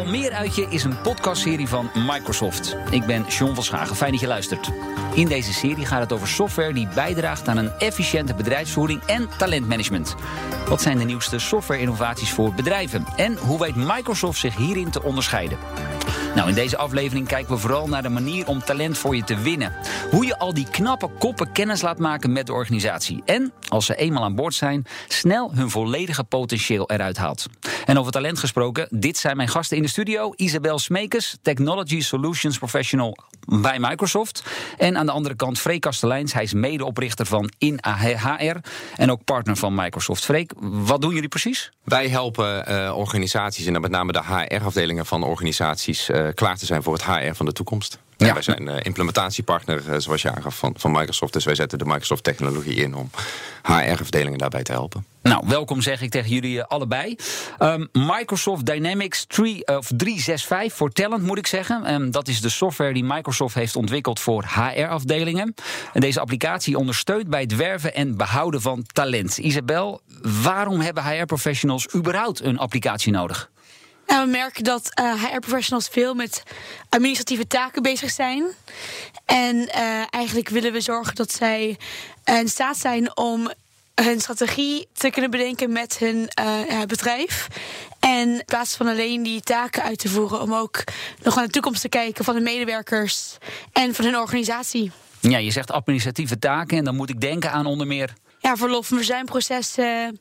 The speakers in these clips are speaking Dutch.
Al meer uit je is een podcastserie van Microsoft. Ik ben John van Schagen, fijn dat je luistert. In deze serie gaat het over software die bijdraagt aan een efficiënte bedrijfsvoering en talentmanagement. Wat zijn de nieuwste software-innovaties voor bedrijven? En hoe weet Microsoft zich hierin te onderscheiden? Nou, in deze aflevering kijken we vooral naar de manier om talent voor je te winnen. Hoe je al die knappe koppen kennis laat maken met de organisatie. En, als ze eenmaal aan boord zijn, snel hun volledige potentieel eruit haalt. En over talent gesproken, dit zijn mijn gasten in de studio. Isabel Smekers, Technology Solutions Professional bij Microsoft. En aan de andere kant Freek Kasteleins. Hij is medeoprichter van InHR en ook partner van Microsoft. Freek, wat doen jullie precies? Wij helpen uh, organisaties en met name de HR-afdelingen van organisaties uh, klaar te zijn voor het HR van de toekomst. Ja. wij zijn uh, implementatiepartner, zoals je aangaf, van, van Microsoft. Dus wij zetten de Microsoft-technologie in om HR-afdelingen daarbij te helpen. Nou, welkom zeg ik tegen jullie allebei. Um, Microsoft Dynamics 3, of 365 voor talent moet ik zeggen. Um, dat is de software die Microsoft heeft ontwikkeld voor HR-afdelingen. En deze applicatie ondersteunt bij het werven en behouden van talent. Isabel, waarom hebben HR-professionals überhaupt een applicatie nodig? Nou, we merken dat uh, HR-professionals veel met administratieve taken bezig zijn. En uh, eigenlijk willen we zorgen dat zij in staat zijn om hun strategie te kunnen bedenken met hun uh, bedrijf. En in plaats van alleen die taken uit te voeren, om ook nog naar de toekomst te kijken van de medewerkers en van hun organisatie. Ja, je zegt administratieve taken en dan moet ik denken aan onder meer. Ja, verlof- en verzuimprocessen.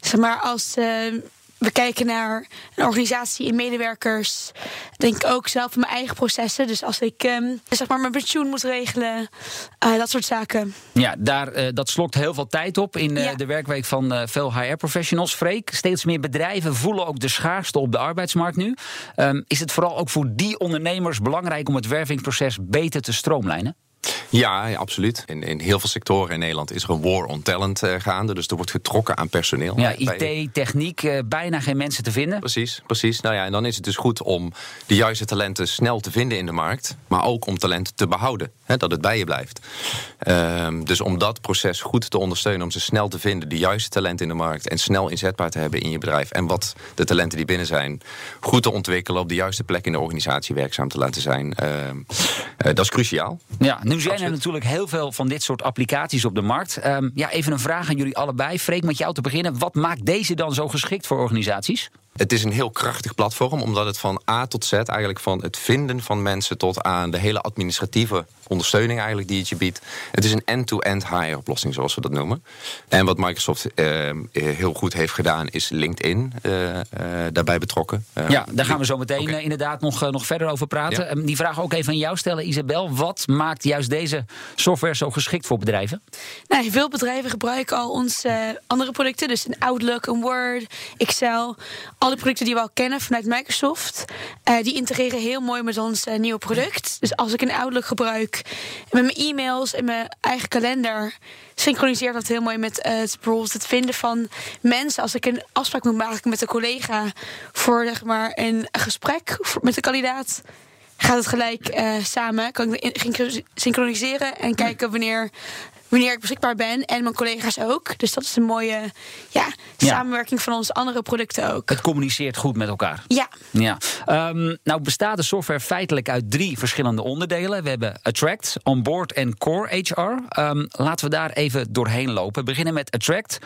Zeg maar als. Uh, we kijken naar een organisatie in medewerkers. Denk ook zelf aan mijn eigen processen. Dus als ik um, zeg maar mijn pensioen moet regelen, uh, dat soort zaken. Ja, daar, uh, dat slokt heel veel tijd op in uh, ja. de werkweek van veel HR-professionals. Freek, steeds meer bedrijven voelen ook de schaarste op de arbeidsmarkt nu. Um, is het vooral ook voor die ondernemers belangrijk om het wervingsproces beter te stroomlijnen? Ja, ja, absoluut. In, in heel veel sectoren in Nederland is er een war on talent uh, gaande. Dus er wordt getrokken aan personeel. Ja, IT, techniek, uh, bijna geen mensen te vinden. Precies, precies. Nou ja, en dan is het dus goed om de juiste talenten snel te vinden in de markt. Maar ook om talenten te behouden. Hè, dat het bij je blijft. Uh, dus om dat proces goed te ondersteunen, om ze snel te vinden, de juiste talenten in de markt en snel inzetbaar te hebben in je bedrijf. En wat de talenten die binnen zijn, goed te ontwikkelen, op de juiste plek in de organisatie werkzaam te laten zijn. dat is cruciaal. Ja, nu zijn er natuurlijk heel veel van dit soort applicaties op de markt. Um, ja, even een vraag aan jullie allebei. Freek, met jou te beginnen. Wat maakt deze dan zo geschikt voor organisaties? Het is een heel krachtig platform, omdat het van A tot Z eigenlijk van het vinden van mensen tot aan de hele administratieve ondersteuning eigenlijk die het je biedt. Het is een end-to-end hire oplossing, zoals we dat noemen. En wat Microsoft uh, heel goed heeft gedaan, is LinkedIn uh, uh, daarbij betrokken. ja, daar gaan we zo meteen okay. inderdaad nog, nog verder over praten. Ja. die vraag ook even aan jou stellen, Isabel. Wat maakt juist deze software zo geschikt voor bedrijven? Nou, veel bedrijven gebruiken al onze andere producten, dus een Outlook, een Word, Excel alle producten die we al kennen vanuit Microsoft, uh, die integreren heel mooi met ons uh, nieuwe product. Dus als ik een Outlook gebruik met mijn e-mails en mijn eigen kalender, synchroniseert dat heel mooi met uh, het, bijvoorbeeld het vinden van mensen. Als ik een afspraak moet maken met een collega voor zeg maar, een gesprek met de kandidaat, gaat het gelijk samen. Kan ik synchroniseren en kijken wanneer wanneer ik beschikbaar ben. En mijn collega's ook. Dus dat is een mooie ja, samenwerking van onze andere producten ook. Het communiceert goed met elkaar. Ja. ja. Um, nou bestaat de software feitelijk uit drie verschillende onderdelen. We hebben Attract, Onboard en Core HR. Um, laten we daar even doorheen lopen. We beginnen met Attract.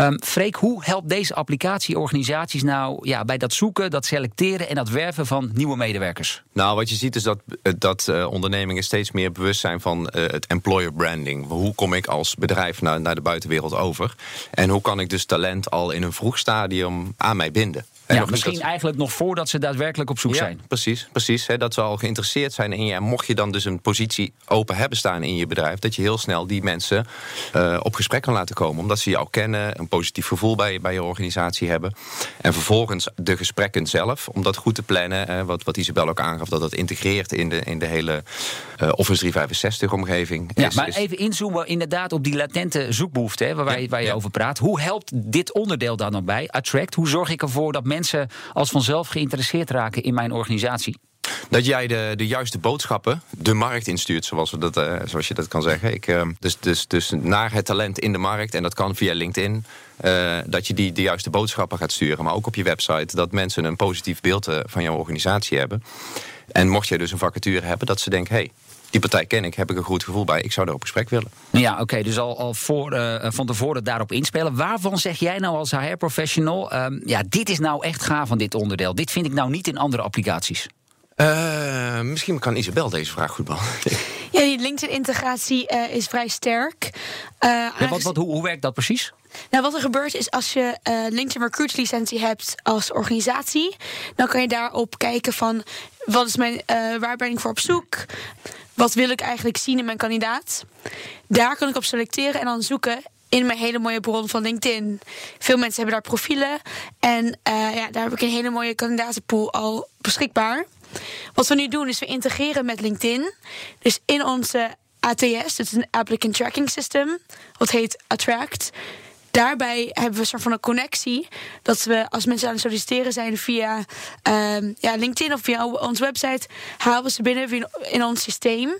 Um, Freek, hoe helpt deze applicatie organisaties nou ja, bij dat zoeken, dat selecteren en dat werven van nieuwe medewerkers? Nou, wat je ziet is dat, dat uh, ondernemingen steeds meer bewust zijn van uh, het employer branding. Hoe kom ik als bedrijf naar, naar de buitenwereld over? En hoe kan ik dus talent al in een vroeg stadium aan mij binden? En ja, misschien dat... eigenlijk nog voordat ze daadwerkelijk op zoek ja, zijn. Precies, precies. Hè, dat ze al geïnteresseerd zijn in je. En mocht je dan dus een positie open hebben staan in je bedrijf, dat je heel snel die mensen uh, op gesprek kan laten komen. Omdat ze jou kennen, een positief gevoel bij, bij je organisatie hebben. En vervolgens de gesprekken zelf, om dat goed te plannen. Uh, wat, wat Isabel ook aangaf, dat dat integreert in de, in de hele uh, Office 365 omgeving. Ja, is, maar is... even inzoomen inderdaad op die latente zoekbehoefte hè, waar, ja, waar je over praat. Hoe helpt dit onderdeel dan nog bij? Attract, hoe zorg ik ervoor dat mensen als vanzelf geïnteresseerd raken in mijn organisatie? Dat jij de, de juiste boodschappen de markt instuurt, zoals, we dat, uh, zoals je dat kan zeggen. Ik, uh, dus, dus, dus naar het talent in de markt, en dat kan via LinkedIn. Uh, dat je die de juiste boodschappen gaat sturen. Maar ook op je website. Dat mensen een positief beeld van jouw organisatie hebben. En mocht jij dus een vacature hebben, dat ze denken: hey, die partij ken ik, heb ik een goed gevoel bij. Ik zou daar op gesprek willen. Ja, oké. dus al, al voor, uh, van tevoren daarop inspelen. Waarvan zeg jij nou als HR-professional... Um, ja, dit is nou echt gaaf van dit onderdeel. Dit vind ik nou niet in andere applicaties. Uh, misschien kan Isabel deze vraag goed beantwoorden. Ja, die LinkedIn-integratie uh, is vrij sterk. ja, wat, wat, hoe, hoe werkt dat precies? Nou, wat er gebeurt is als je uh, LinkedIn Recruit licentie hebt als organisatie, dan kan je daarop kijken van wat is mijn, uh, waar ben ik voor op zoek? Wat wil ik eigenlijk zien in mijn kandidaat? Daar kan ik op selecteren en dan zoeken in mijn hele mooie bron van LinkedIn. Veel mensen hebben daar profielen. En uh, ja, daar heb ik een hele mooie kandidatenpool al beschikbaar. Wat we nu doen is we integreren met LinkedIn. Dus in onze ATS, dat is een Applicant Tracking System, wat heet Attract daarbij hebben we een soort van een connectie. Dat we als mensen aan het solliciteren zijn via uh, ja, LinkedIn of via onze website, halen we ze binnen in ons systeem.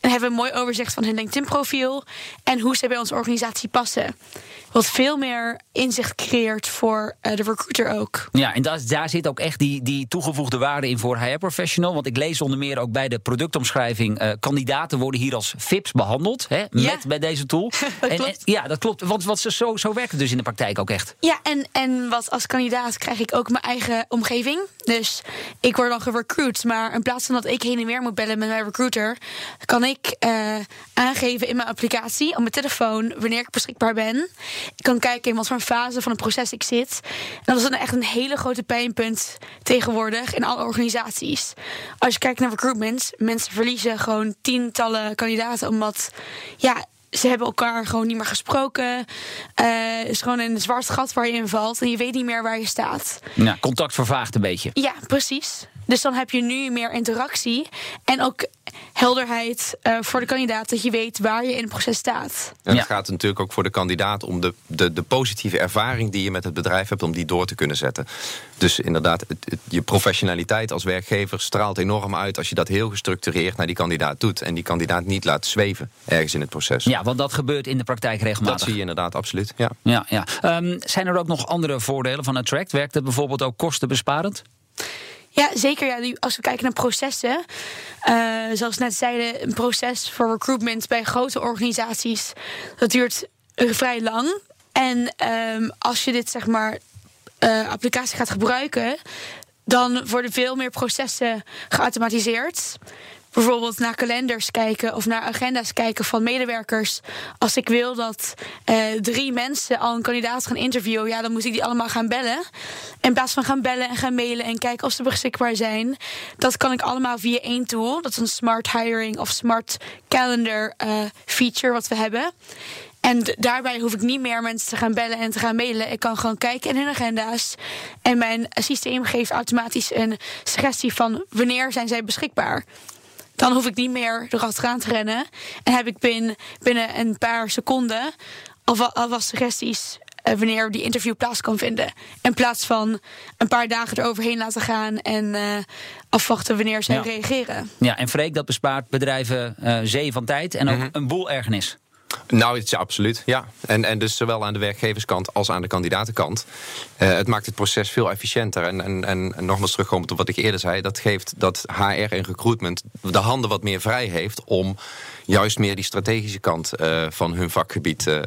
En hebben we een mooi overzicht van hun LinkedIn-profiel en hoe ze bij onze organisatie passen. Wat veel meer inzicht creëert voor uh, de recruiter ook. Ja, en daar, daar zit ook echt die, die toegevoegde waarde in voor HR-professional. Want ik lees onder meer ook bij de productomschrijving... Uh, kandidaten worden hier als VIPs behandeld, hè, met ja. bij deze tool. dat en, klopt. En, ja, dat klopt. Want wat, zo, zo werkt het dus in de praktijk ook echt. Ja, en, en wat als kandidaat krijg ik ook mijn eigen omgeving. Dus ik word dan gerecruit. Maar in plaats van dat ik heen en weer moet bellen met mijn recruiter... kan ik uh, aangeven in mijn applicatie, op mijn telefoon... wanneer ik beschikbaar ben... Ik kan kijken in wat voor fase van het proces ik zit. En dat is dan echt een hele grote pijnpunt tegenwoordig in alle organisaties. Als je kijkt naar recruitment, mensen verliezen gewoon tientallen kandidaten omdat ja, ze hebben elkaar gewoon niet meer gesproken. Het uh, is gewoon een zwart gat waar je in valt en je weet niet meer waar je staat. Ja, contact vervaagt een beetje. Ja, precies. Dus dan heb je nu meer interactie en ook helderheid uh, voor de kandidaat dat je weet waar je in het proces staat. En het ja. gaat natuurlijk ook voor de kandidaat om de, de, de, positieve ervaring die je met het bedrijf hebt, om die door te kunnen zetten. Dus inderdaad, het, het, je professionaliteit als werkgever straalt enorm uit als je dat heel gestructureerd naar die kandidaat doet en die kandidaat niet laat zweven ergens in het proces. Ja, want dat gebeurt in de praktijk regelmatig. Dat zie je inderdaad, absoluut. Ja. Ja, ja. Um, zijn er ook nog andere voordelen van Attract? Werkt het bijvoorbeeld ook kostenbesparend? Ja, zeker. Ja, als we kijken naar processen. Uh, zoals net zeiden, een proces voor recruitment bij grote organisaties. Dat duurt uh, vrij lang. En um, als je dit zeg maar uh, applicatie gaat gebruiken, dan worden veel meer processen geautomatiseerd bijvoorbeeld naar kalenders kijken of naar agenda's kijken van medewerkers. Als ik wil dat uh, drie mensen al een kandidaat gaan interviewen, ja, dan moet ik die allemaal gaan bellen. In plaats van gaan bellen en gaan mailen en kijken of ze beschikbaar zijn. Dat kan ik allemaal via één tool. Dat is een smart hiring of smart calendar uh, feature wat we hebben. En daarbij hoef ik niet meer mensen te gaan bellen en te gaan mailen. Ik kan gewoon kijken in hun agenda's. En mijn systeem geeft automatisch een suggestie van wanneer zijn zij beschikbaar. Dan hoef ik niet meer erachteraan te rennen. En heb ik binnen, binnen een paar seconden alvast suggesties uh, wanneer die interview plaats kan vinden. In plaats van een paar dagen eroverheen laten gaan en uh, afwachten wanneer zij ja. reageren. Ja, en Freek, dat bespaart bedrijven uh, zee van tijd en ook mm -hmm. een boel ergernis. Nou, het is absoluut, ja. En, en dus zowel aan de werkgeverskant als aan de kandidatenkant. Uh, het maakt het proces veel efficiënter. En, en, en, nogmaals terugkomend op wat ik eerder zei... dat geeft dat HR en recruitment de handen wat meer vrij heeft... om juist meer die strategische kant uh, van hun vakgebied uh,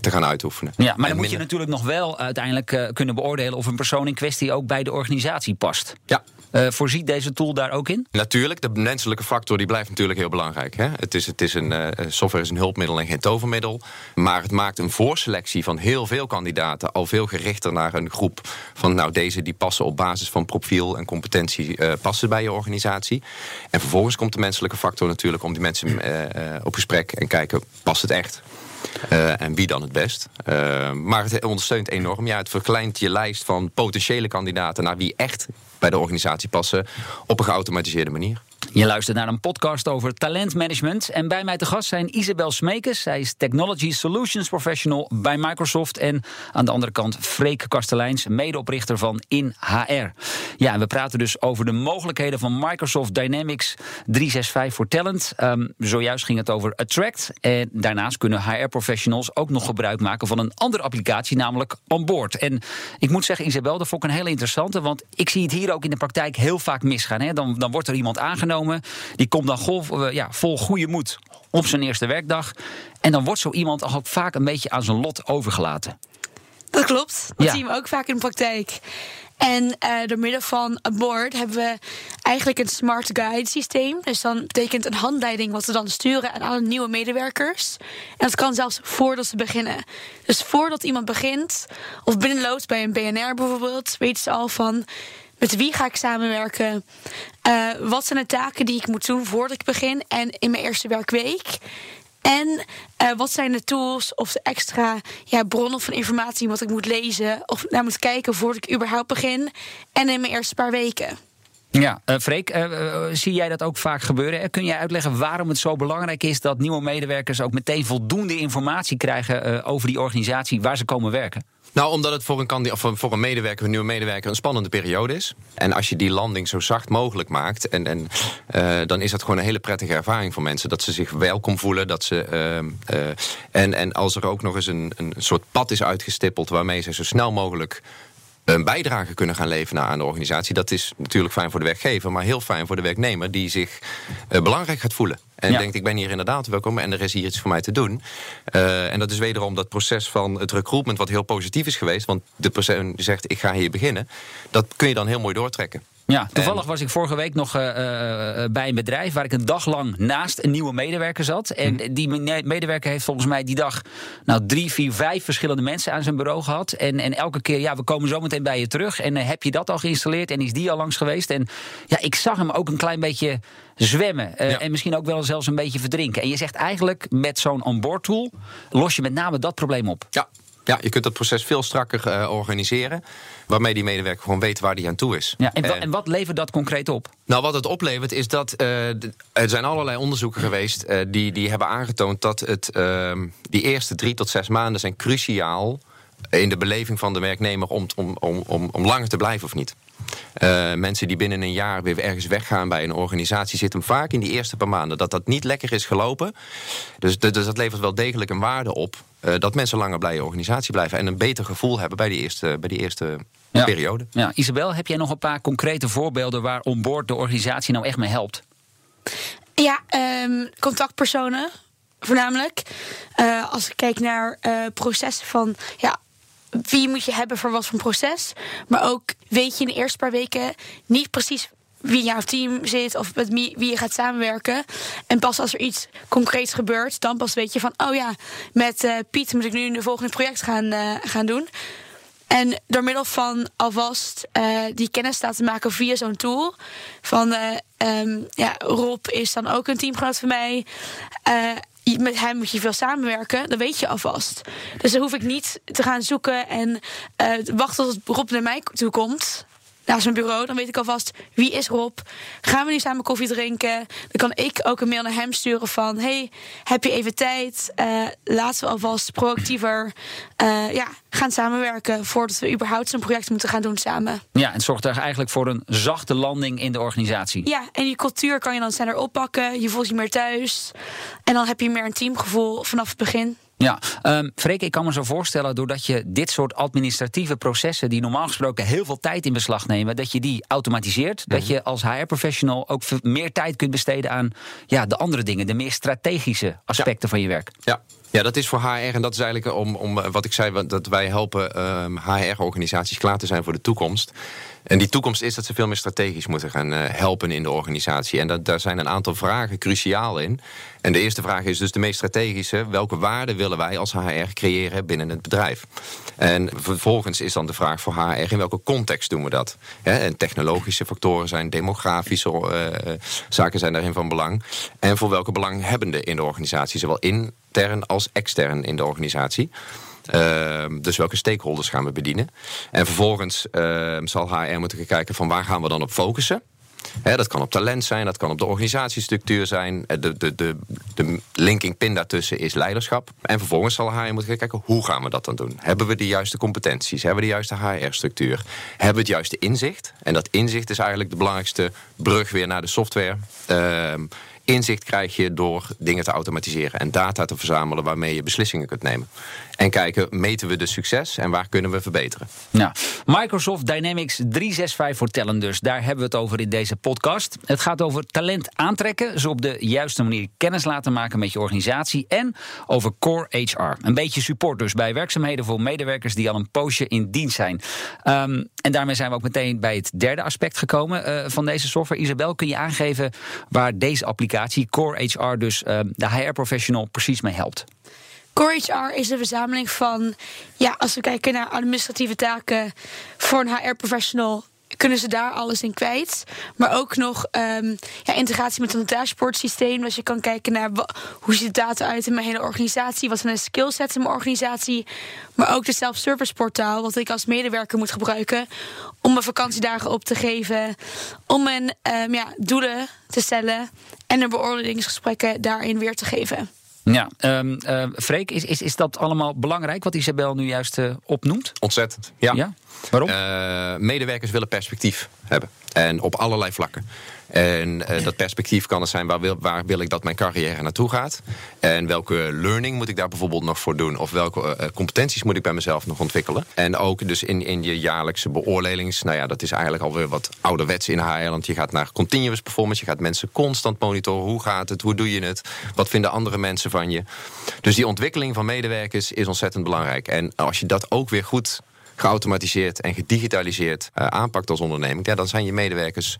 te gaan uitoefenen. Ja, maar dan moet je natuurlijk nog wel uiteindelijk kunnen beoordelen... of een persoon in kwestie ook bij de organisatie past. Ja. Uh, voorziet deze tool daar ook in? Natuurlijk, de menselijke factor die blijft natuurlijk heel belangrijk. Hè? Het is, het is een, uh, software is een hulpmiddel en tovermiddel. Maar het maakt een voorselectie van heel veel kandidaten al veel gerichter naar een groep van nou deze die passen op basis van profiel en competentie uh, passen bij je organisatie. En vervolgens komt de menselijke factor natuurlijk om die mensen op gesprek en kijken past het echt. En wie dan het best. Maar het ondersteunt enorm. Ja, het verkleint je lijst van potentiële kandidaten naar wie echt bij de organisatie passen op een geautomatiseerde manier. Je luistert naar een podcast over talentmanagement. En bij mij te gast zijn Isabel Smekes. Zij is Technology Solutions Professional bij Microsoft. En aan de andere kant Freek Kasteleins, medeoprichter van InHR. Ja, en we praten dus over de mogelijkheden van Microsoft Dynamics 365 voor Talent. Um, zojuist ging het over Attract. En daarnaast kunnen HR-professionals ook nog gebruik maken van een andere applicatie, namelijk Onboard. En ik moet zeggen, Isabel, dat vond ik een hele interessante. Want ik zie het hier ook in de praktijk heel vaak misgaan. Hè. Dan, dan wordt er iemand aangenomen. Die komt dan golf, eh, ja, vol goede moed op zijn eerste werkdag. En dan wordt zo iemand ook vaak een beetje aan zijn lot overgelaten. Dat klopt. Dat zien we ook vaak in de praktijk. En uh, door middel van Aboard hebben we eigenlijk een smart guide systeem. Dus dan betekent een handleiding wat we dan sturen aan alle nieuwe medewerkers. En dat kan zelfs voordat ze beginnen. Dus voordat iemand begint, of binnenloopt bij een BNR bijvoorbeeld, weten ze al van met wie ga ik samenwerken? Uh, wat zijn de taken die ik moet doen voordat ik begin en in mijn eerste werkweek? En uh, wat zijn de tools of de extra ja, bronnen van informatie wat ik moet lezen of naar moet kijken voordat ik überhaupt begin en in mijn eerste paar weken? Ja, uh, Freek, zie jij dat ook vaak gebeuren? Kun jij uitleggen waarom het zo belangrijk is dat nieuwe medewerkers ook meteen voldoende informatie krijgen over die organisatie waar ze komen werken? Nou, omdat het voor een, of voor een medewerker, een nieuwe medewerker, een spannende periode is. En als je die landing zo zacht mogelijk maakt, en, en, uh, dan is dat gewoon een hele prettige ervaring voor mensen. Dat ze zich welkom voelen. Dat ze, uh, uh, en, en als er ook nog eens een, een soort pad is uitgestippeld waarmee ze zo snel mogelijk een bijdrage kunnen gaan leveren aan de organisatie. Dat is natuurlijk fijn voor de werkgever, maar heel fijn voor de werknemer die zich belangrijk gaat voelen. En ja. denkt, ik ben hier inderdaad welkom en er is hier iets voor mij te doen. Uh, en dat is wederom dat proces van het recruitment wat heel positief is geweest. Want de persoon zegt, ik ga hier beginnen. Dat kun je dan heel mooi doortrekken. Ja, toevallig was ik vorige week nog uh, uh, bij een bedrijf waar ik een dag lang naast een nieuwe medewerker zat. En hm. die medewerker heeft volgens mij die dag nou, drie, vier, vijf verschillende mensen aan zijn bureau gehad. En, en elke keer, ja, we komen zo meteen bij je terug. En uh, heb je dat al geïnstalleerd? En is die al langs geweest? En ja, ik zag hem ook een klein beetje zwemmen. Ja. En misschien ook wel zelfs een beetje verdrinken. En je zegt eigenlijk met zo'n onboard tool los je met name dat probleem op. Ja, ja, je kunt dat proces veel strakker uh, organiseren. Waarmee die medewerker gewoon weet waar hij aan toe is. Ja, en, en, wat levert dat concreet op? Nou, wat het oplevert is dat. Uh, er zijn allerlei onderzoeken geweest. Uh, die, die hebben aangetoond dat het, die eerste drie tot zes maanden zijn cruciaal. in de beleving van de werknemer om, om, om, om langer te blijven of niet. Uh, mensen die binnen een jaar weer ergens weggaan bij een organisatie, zitten vaak in die eerste paar maanden dat dat niet lekker is gelopen. Dus, dus dat levert wel degelijk een waarde op. Uh, dat mensen langer bij je organisatie blijven en een beter gevoel hebben bij die eerste, bij die eerste ja. periode. Ja. Isabel, heb jij nog een paar concrete voorbeelden waar onboard de organisatie nou echt mee helpt? Ja, um, contactpersonen voornamelijk. Uh, als ik kijk naar processen van ja, wie moet je hebben voor wat voor proces. Maar ook weet je in de eerste paar weken niet precies wie in jouw team zit of met wie, je gaat samenwerken. En pas als er iets concreets gebeurt, dan pas weet je van: oh ja, met uh, Piet moet ik nu de volgende project gaan, uh, gaan doen. En door middel van alvast uh, die kennis laten maken via zo'n tool. Van um, ja, Rob is dan ook een teamgenoot van mij met hem moet je veel samenwerken, dan weet je alvast. Dus dan hoef ik niet te gaan zoeken en uh, wachten tot Rob naar mij toe komt naar zijn bureau. Dan weet ik alvast wie is Rob. Gaan we nu samen koffie drinken? Dan kan ik ook een mail naar hem sturen van: hey, heb je even tijd? Uh, laten we alvast proactiever uh, ja, gaan samenwerken voordat we überhaupt zo'n project moeten gaan doen samen. Ja, en zorgt er eigenlijk voor een zachte landing in de organisatie. Ja, en die cultuur kan je dan sneller oppakken. Je voelt je meer thuis. En dan heb je meer een teamgevoel vanaf het begin. Ja, um, Freek, ik kan me zo voorstellen, doordat je dit soort administratieve processen, die normaal gesproken heel veel tijd in beslag nemen, dat je die automatiseert. Dat je als HR-professional ook meer tijd kunt besteden aan ja, de andere dingen, de meer strategische aspecten ja. van je werk. Ja. Ja, dat is voor HR en dat is eigenlijk om, om wat ik zei, dat wij helpen um, HR-organisaties klaar te zijn voor de toekomst. En die toekomst is dat ze veel meer strategisch moeten gaan uh, helpen in de organisatie. En daar zijn een aantal vragen cruciaal in. En de eerste vraag is dus de meest strategische. Welke waarden willen wij als HR creëren binnen het bedrijf? En vervolgens is dan de vraag voor HR in welke context doen we dat? en technologische factoren zijn, demografische uh, zaken zijn daarin van belang. En voor welke belanghebbenden in de organisatie, zowel intern als extern in de organisatie. Uh, dus welke stakeholders gaan we bedienen? En vervolgens uh, zal HR moeten kijken van waar gaan we dan op focussen? dat kan op talent zijn, dat kan op de organisatiestructuur zijn. De, de, de, de linking pin daartussen is leiderschap. En vervolgens zal HR moeten kijken, hoe gaan we dat dan doen? Hebben we de juiste competenties? Hebben we de juiste HR-structuur? Hebben we het juiste inzicht? En dat inzicht is eigenlijk de belangrijkste brug weer naar de software. Ehm, inzicht krijg je door dingen te automatiseren en data te verzamelen waarmee je beslissingen kunt nemen. En kijken, meten we de succes en waar kunnen we verbeteren? Nou, Microsoft Dynamics 365 voor Talent dus. Daar hebben we het over in deze podcast. Het gaat over talent aantrekken, ze op de juiste manier kennis laten maken met je organisatie en over core HR. Een beetje support dus bij werkzaamheden voor medewerkers die al een poosje in dienst zijn. Um, en daarmee zijn we ook meteen bij het derde aspect gekomen uh, van deze software. Isabel, kun je aangeven waar deze applicatie Core HR dus uh, de HR professional precies mee helpt? Core HR is een verzameling van, ja, als we kijken naar administratieve taken voor een HR-professional, kunnen ze daar alles in kwijt. Maar ook nog um, ja, integratie met een dashboard systeem. Dus je kan kijken naar hoe ziet de data uit in mijn hele organisatie. Wat zijn de skillsets in mijn organisatie. Maar ook de self-service portaal. Wat ik als medewerker moet gebruiken. Om mijn vakantiedagen op te geven. Om mijn um, ja, doelen te stellen. En de beoordelingsgesprekken daarin weer te geven. Ja, um, uh, Freek, is, is, is dat allemaal belangrijk wat Isabel nu juist uh, opnoemt? Ontzettend, ja. ja? Waarom? Uh, medewerkers willen perspectief hebben. En op allerlei vlakken. En uh, dat perspectief kan het zijn waar wil, waar wil ik dat mijn carrière naartoe gaat. En welke learning moet ik daar bijvoorbeeld nog voor doen. Of welke uh, competenties moet ik bij mezelf nog ontwikkelen. En ook dus in, in je jaarlijkse beoordelings. Nou ja, dat is eigenlijk alweer wat ouderwets in HR. Want je gaat naar continuous performance. Je gaat mensen constant monitoren. Hoe gaat het? Hoe doe je het? Wat vinden andere mensen van je? Dus die ontwikkeling van medewerkers is ontzettend belangrijk. En als je dat ook weer goed geautomatiseerd en gedigitaliseerd uh, aanpakt als onderneming, ja, dan zijn je medewerkers,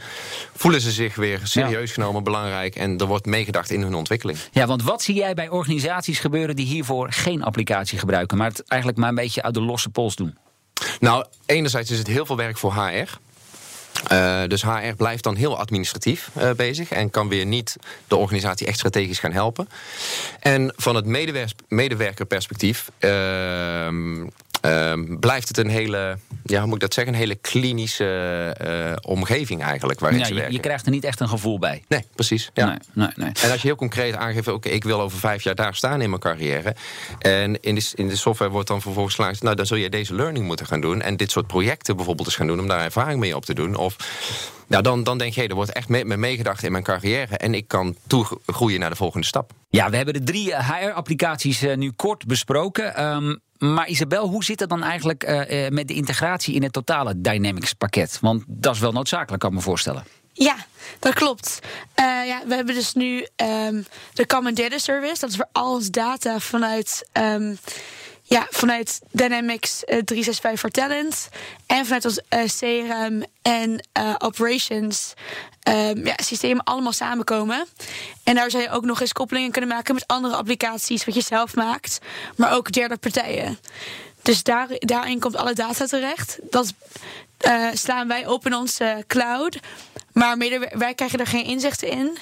voelen ze zich weer serieus genomen, belangrijk en er wordt meegedacht in hun ontwikkeling. Ja, want wat zie jij bij organisaties gebeuren die hiervoor geen applicatie gebruiken, maar het eigenlijk maar een beetje uit de losse pols doen? Nou, enerzijds is het heel veel werk voor HR. Uh, dus HR blijft dan heel administratief uh, bezig en kan weer niet de organisatie echt strategisch gaan helpen. En van het medewerkerperspectief uh, Um, blijft het een hele, ja, hoe moet ik dat zeggen, een hele klinische uh, omgeving eigenlijk waarin ja, ze werken. Je krijgt er niet echt een gevoel bij. Nee, precies. Ja. Nee, nee, nee. En als je heel concreet aangeeft, oké, okay, ik wil over vijf jaar daar staan in mijn carrière. En in de, in de software wordt dan vervolgens geslaagd, nou dan zul je deze learning moeten gaan doen. En dit soort projecten bijvoorbeeld eens gaan doen om daar ervaring mee op te doen. Of nou, dan, dan denk je, er wordt echt met me meegedacht in mijn carrière. En ik kan toegroeien naar de volgende stap. Ja, we hebben de drie HR-applicaties uh, nu kort besproken. Um, maar Isabel, hoe zit het dan eigenlijk uh, met de integratie in het totale Dynamics pakket? Want dat is wel noodzakelijk, kan ik me voorstellen. Ja, dat klopt. Uh, ja, we hebben dus nu um, de Common Data Service. Dat is voor al ons data vanuit, um, ja, vanuit Dynamics uh, 365 voor Talent. En vanuit ons uh, CRM en Operations um, ja, allemaal samenkomen. En daar zou je ook nog eens koppelingen kunnen maken met andere applicaties wat je zelf maakt, maar ook derde partijen. Dus daar, daarin komt alle data terecht. Dat uh, slaan wij op in onze cloud. Maar wij krijgen er geen inzichten in.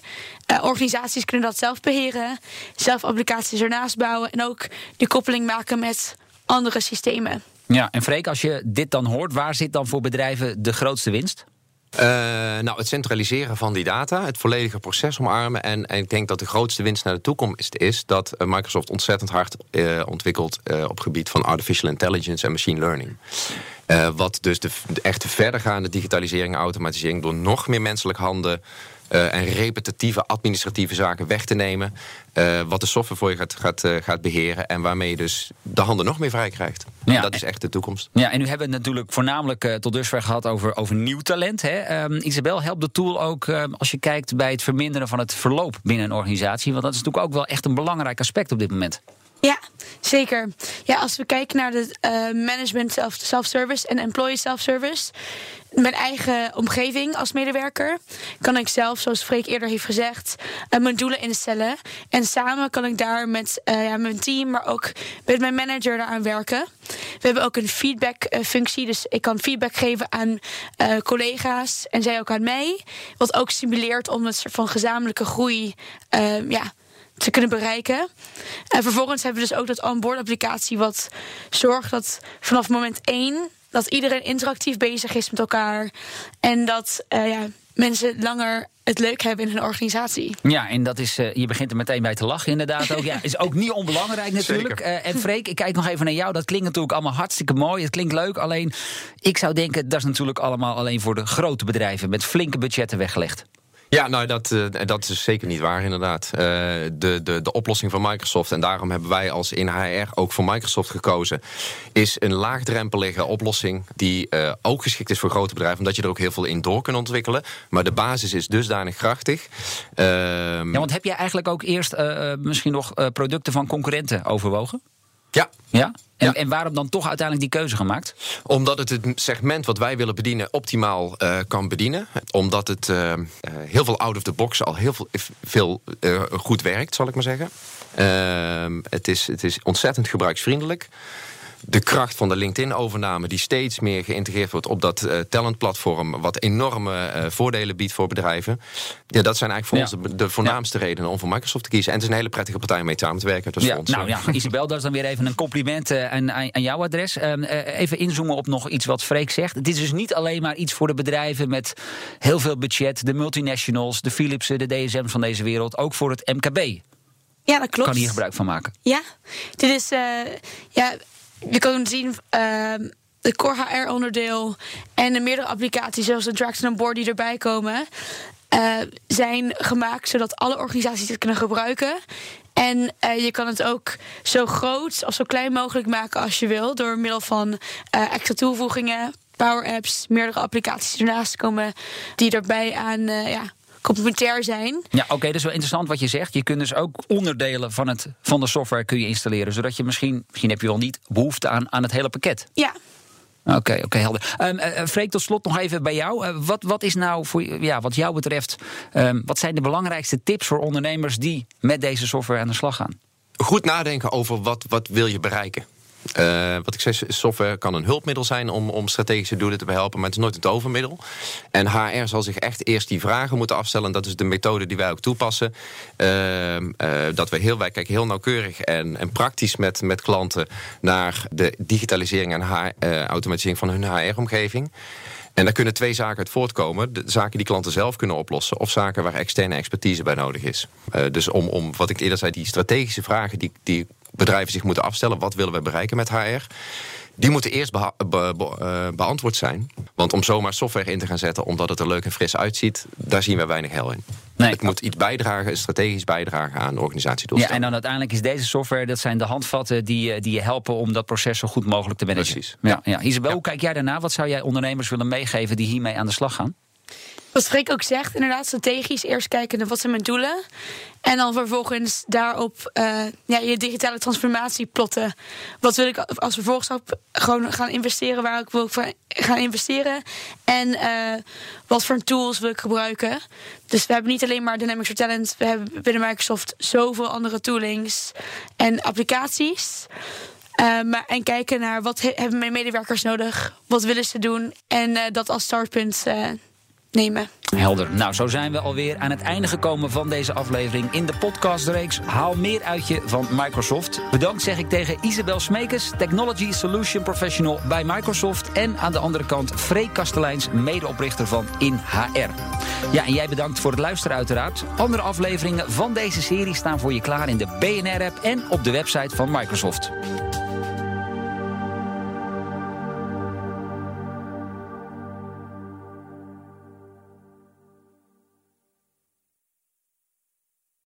Uh, organisaties kunnen dat zelf beheren, zelf applicaties ernaast bouwen en ook die koppeling maken met andere systemen. Ja, en Freek, als je dit dan hoort, waar zit dan voor bedrijven de grootste winst? Uh, nou, het centraliseren van die data, het volledige proces omarmen. En, en ik denk dat de grootste winst naar de toekomst is dat eh, Microsoft ontzettend hard uh, ontwikkelt op het gebied van artificial intelligence en machine learning. Wat dus de, de echte verdergaande digitalisering en automatisering door nog meer menselijk handen uh, en repetitieve administratieve zaken weg te nemen. Uh, wat de software voor je gaat, gaat, uh, gaat beheren. En waarmee je dus de handen nog meer vrij krijgt. Ja, dat is echt de toekomst. Ja, en nu hebben we het natuurlijk voornamelijk tot dusver gehad over, over nieuw talent. Hè? Um, Isabel, helpt de tool ook als je kijkt bij het verminderen van het verloop binnen een organisatie? Want dat is natuurlijk ook wel echt een belangrijk aspect op dit moment. Ja, zeker. Ja, als we kijken naar de uh, management self-service en employee self-service, mijn eigen omgeving als medewerker, kan ik zelf, zoals Freek eerder heeft gezegd, uh, mijn doelen instellen. En samen kan ik daar met uh, ja, mijn team, maar ook met mijn manager daaraan werken. We hebben ook een feedback-functie, dus ik kan feedback geven aan collega's en zij ook aan mij. Wat ook stimuleert om het van gezamenlijke groei ja, te kunnen bereiken. En vervolgens hebben we dus ook dat onboard applicatie wat zorgt dat vanaf moment 1 Dat iedereen interactief bezig is met elkaar. En dat uh, ja, mensen langer het leuk hebben in hun organisatie. Ja, en dat is, uh, je begint er meteen bij te lachen inderdaad ook. Ja, is ook niet onbelangrijk natuurlijk. Uh, en Freek, ik kijk nog even naar jou. Dat klinkt natuurlijk allemaal hartstikke mooi. Het klinkt leuk. Alleen, ik zou denken, dat is natuurlijk allemaal alleen voor de grote bedrijven... met flinke budgetten weggelegd. Ja, nou, dat, uh, dat is zeker niet waar, inderdaad. Uh, de, de, de oplossing van Microsoft, en daarom hebben wij als in HR ook voor Microsoft gekozen, is een laagdrempelige oplossing die uh, ook geschikt is voor grote bedrijven, omdat je er ook heel veel in door kunt ontwikkelen. Maar de basis is dusdanig krachtig. ja, want heb jij eigenlijk ook eerst misschien nog producten van concurrenten overwogen? Ja. Ja? En, en, waarom dan toch uiteindelijk die keuze gemaakt? Omdat het het segment wat wij willen bedienen optimaal uh, kan bedienen. Omdat het uh, heel veel out of the box al heel veel, veel uh, goed werkt, zal ik maar zeggen. Ehm, het, is, het is ontzettend gebruiksvriendelijk de kracht van de LinkedIn-overname, die steeds meer geïntegreerd wordt op dat uh, talentplatform, wat enorme uh, voordelen biedt voor bedrijven. Ja, dat zijn eigenlijk voor ons de, de voornaamste ja. redenen om voor Microsoft te kiezen. En het is een hele prettige partij om mee samen te werken. Dus ja, ons, nou ja, Isabel, dat is dan weer even een compliment uh, aan, aan, jouw adres. Ehm, even inzoomen op nog iets wat Freek zegt. Het is dus niet alleen maar iets voor de bedrijven met heel veel budget, de multinationals, de Philipsen, de DSM's van deze wereld, ook voor het MKB. Ja, dat klopt. Kan hier gebruik van maken. Ja, dit is ja, je kan zien uh, de Core HR onderdeel en de meerdere applicaties zoals de Drax en Board die erbij komen. Uh, zijn gemaakt zodat alle organisaties het kunnen gebruiken. En uh, je kan het ook zo groot of zo klein mogelijk maken als je wil. Door middel van uh, extra toevoegingen, power apps, meerdere applicaties ernaast komen die erbij aan ja, complementair zijn. Ja, oké, okay, dat is wel interessant wat je zegt. Je kunt dus ook onderdelen van, het, van de software kun je installeren, zodat je misschien, misschien heb je wel niet behoefte aan, aan het hele pakket. Ja. Oké, oké, okay, helder. Um, uh, Freek, tot slot nog even bij jou. Uh, wat, wat is nou voor ja, wat jou betreft, um, wat zijn de belangrijkste tips voor ondernemers die met deze software aan de slag gaan? Goed nadenken over wat, wat wil je bereiken. Uh, wat ik zei, software kan een hulpmiddel zijn om, om strategische doelen te behelpen, maar het is nooit het overmiddel. En HR zal zich echt eerst die vragen moeten afstellen. En dat is de methode die wij ook toepassen. Uh, uh, dat we heel, wij kijken heel nauwkeurig en, en praktisch met, met klanten naar de digitalisering en HR, automatisering van hun HR-omgeving. En daar kunnen twee zaken uit voortkomen. Zaken die klanten zelf kunnen oplossen. Of zaken waar externe expertise bij nodig is. Dus om, om, wat ik eerder zei, die strategische vragen die, die bedrijven zich moeten afstellen. Wat willen we bereiken met HR? Die moeten eerst beha be be uh, beantwoord zijn. Want om zomaar software in te gaan zetten omdat het er leuk en fris uitziet, daar zien we weinig hel in. Nee. Het moet iets bijdragen, strategisch bijdragen aan de organisatiedoelstellingen. Ja, en dan uiteindelijk is deze software, dat zijn de handvatten die, die je helpen om dat proces zo goed mogelijk te managen. Precies. Ja, ja. Isabel, ja. hoe kijk jij daarna? Wat zou jij ondernemers willen meegeven die hiermee aan de slag gaan? Wat Freek ook zegt, inderdaad strategisch eerst kijken naar wat zijn mijn doelen. En dan vervolgens daarop uh, ja, je digitale transformatie plotten. Wat wil ik als vervolgstap gewoon gaan investeren, waar ik wil gaan investeren. En uh, wat voor tools wil ik gebruiken. Dus we hebben niet alleen maar Dynamics for Talent. We hebben binnen Microsoft zoveel andere toolings en applicaties. Uh, maar, en kijken naar wat he hebben mijn medewerkers nodig. Wat willen ze doen. En dat als startpunt nemen. Helder. Nou, zo zijn we alweer aan het einde gekomen van deze aflevering in de podcastreeks Haal meer uit je van Microsoft. Bedankt zeg ik tegen Isabel Smekes, Technology Solution Professional bij Microsoft. En aan de andere kant Freek Kasteleins, medeoprichter van InHR. Ja, en jij bedankt voor het luisteren uiteraard. Andere afleveringen van deze serie staan voor je klaar in de BNR-app en op de website van Microsoft.